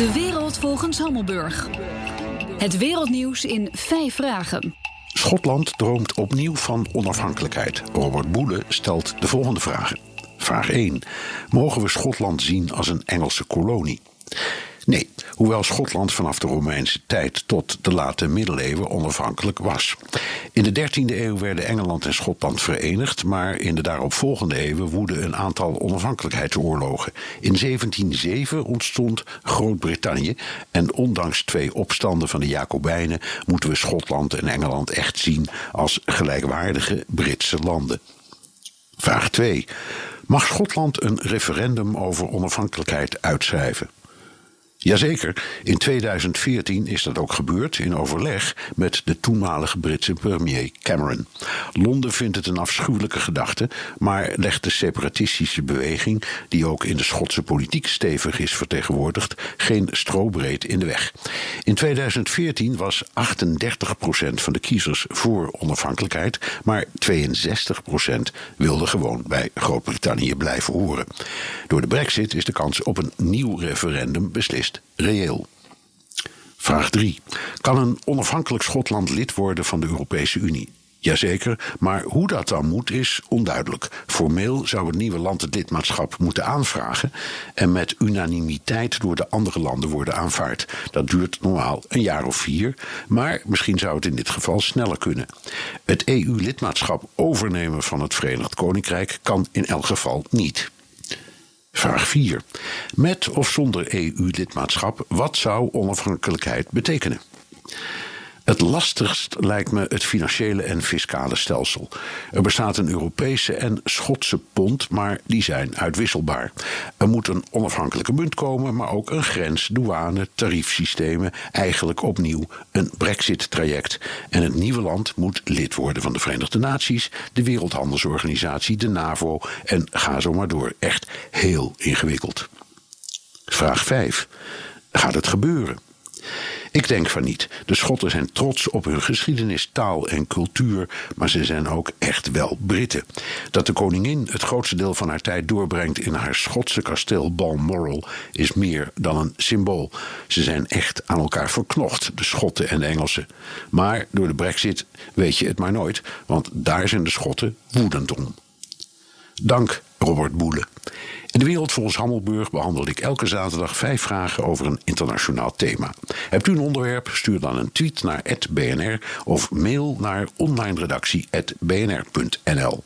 De wereld volgens Hammelburg. Het wereldnieuws in vijf vragen. Schotland droomt opnieuw van onafhankelijkheid. Robert Boele stelt de volgende vragen. Vraag 1. Mogen we Schotland zien als een Engelse kolonie? Nee, hoewel Schotland vanaf de Romeinse tijd tot de late middeleeuwen onafhankelijk was. In de 13e eeuw werden Engeland en Schotland verenigd, maar in de daaropvolgende eeuwen woedden een aantal onafhankelijkheidsoorlogen. In 1707 ontstond Groot-Brittannië en ondanks twee opstanden van de Jacobijnen moeten we Schotland en Engeland echt zien als gelijkwaardige Britse landen. Vraag 2. Mag Schotland een referendum over onafhankelijkheid uitschrijven? Jazeker, in 2014 is dat ook gebeurd in overleg met de toenmalige Britse premier Cameron. Londen vindt het een afschuwelijke gedachte, maar legt de separatistische beweging, die ook in de Schotse politiek stevig is vertegenwoordigd, geen strobreed in de weg. In 2014 was 38% van de kiezers voor onafhankelijkheid, maar 62% wilde gewoon bij Groot-Brittannië blijven horen. Door de brexit is de kans op een nieuw referendum beslist reëel. Vraag 3. Kan een onafhankelijk Schotland lid worden van de Europese Unie? Jazeker, maar hoe dat dan moet is onduidelijk. Formeel zou het nieuwe land het lidmaatschap moeten aanvragen en met unanimiteit door de andere landen worden aanvaard. Dat duurt normaal een jaar of vier, maar misschien zou het in dit geval sneller kunnen. Het EU-lidmaatschap overnemen van het Verenigd Koninkrijk kan in elk geval niet. Vraag 4. Met of zonder EU-lidmaatschap, wat zou onafhankelijkheid betekenen? Het lastigst lijkt me het financiële en fiscale stelsel. Er bestaat een Europese en Schotse pond, maar die zijn uitwisselbaar. Er moet een onafhankelijke munt komen, maar ook een grens, douane, tariefsystemen, eigenlijk opnieuw een Brexit-traject. En het nieuwe land moet lid worden van de Verenigde Naties, de Wereldhandelsorganisatie, de NAVO en ga zo maar door. Echt heel ingewikkeld. Vraag 5. Gaat het gebeuren? Ik denk van niet. De Schotten zijn trots op hun geschiedenis, taal en cultuur, maar ze zijn ook echt wel Britten. Dat de koningin het grootste deel van haar tijd doorbrengt in haar Schotse kasteel Balmoral is meer dan een symbool. Ze zijn echt aan elkaar verknocht, de Schotten en de Engelsen. Maar door de Brexit weet je het maar nooit, want daar zijn de Schotten woedend om. Dank, Robert Boele. In de wereld volgens Hammelburg behandel ik elke zaterdag vijf vragen over een internationaal thema. Hebt u een onderwerp? Stuur dan een tweet naar @bnr of mail naar onlineredactie@bnr.nl.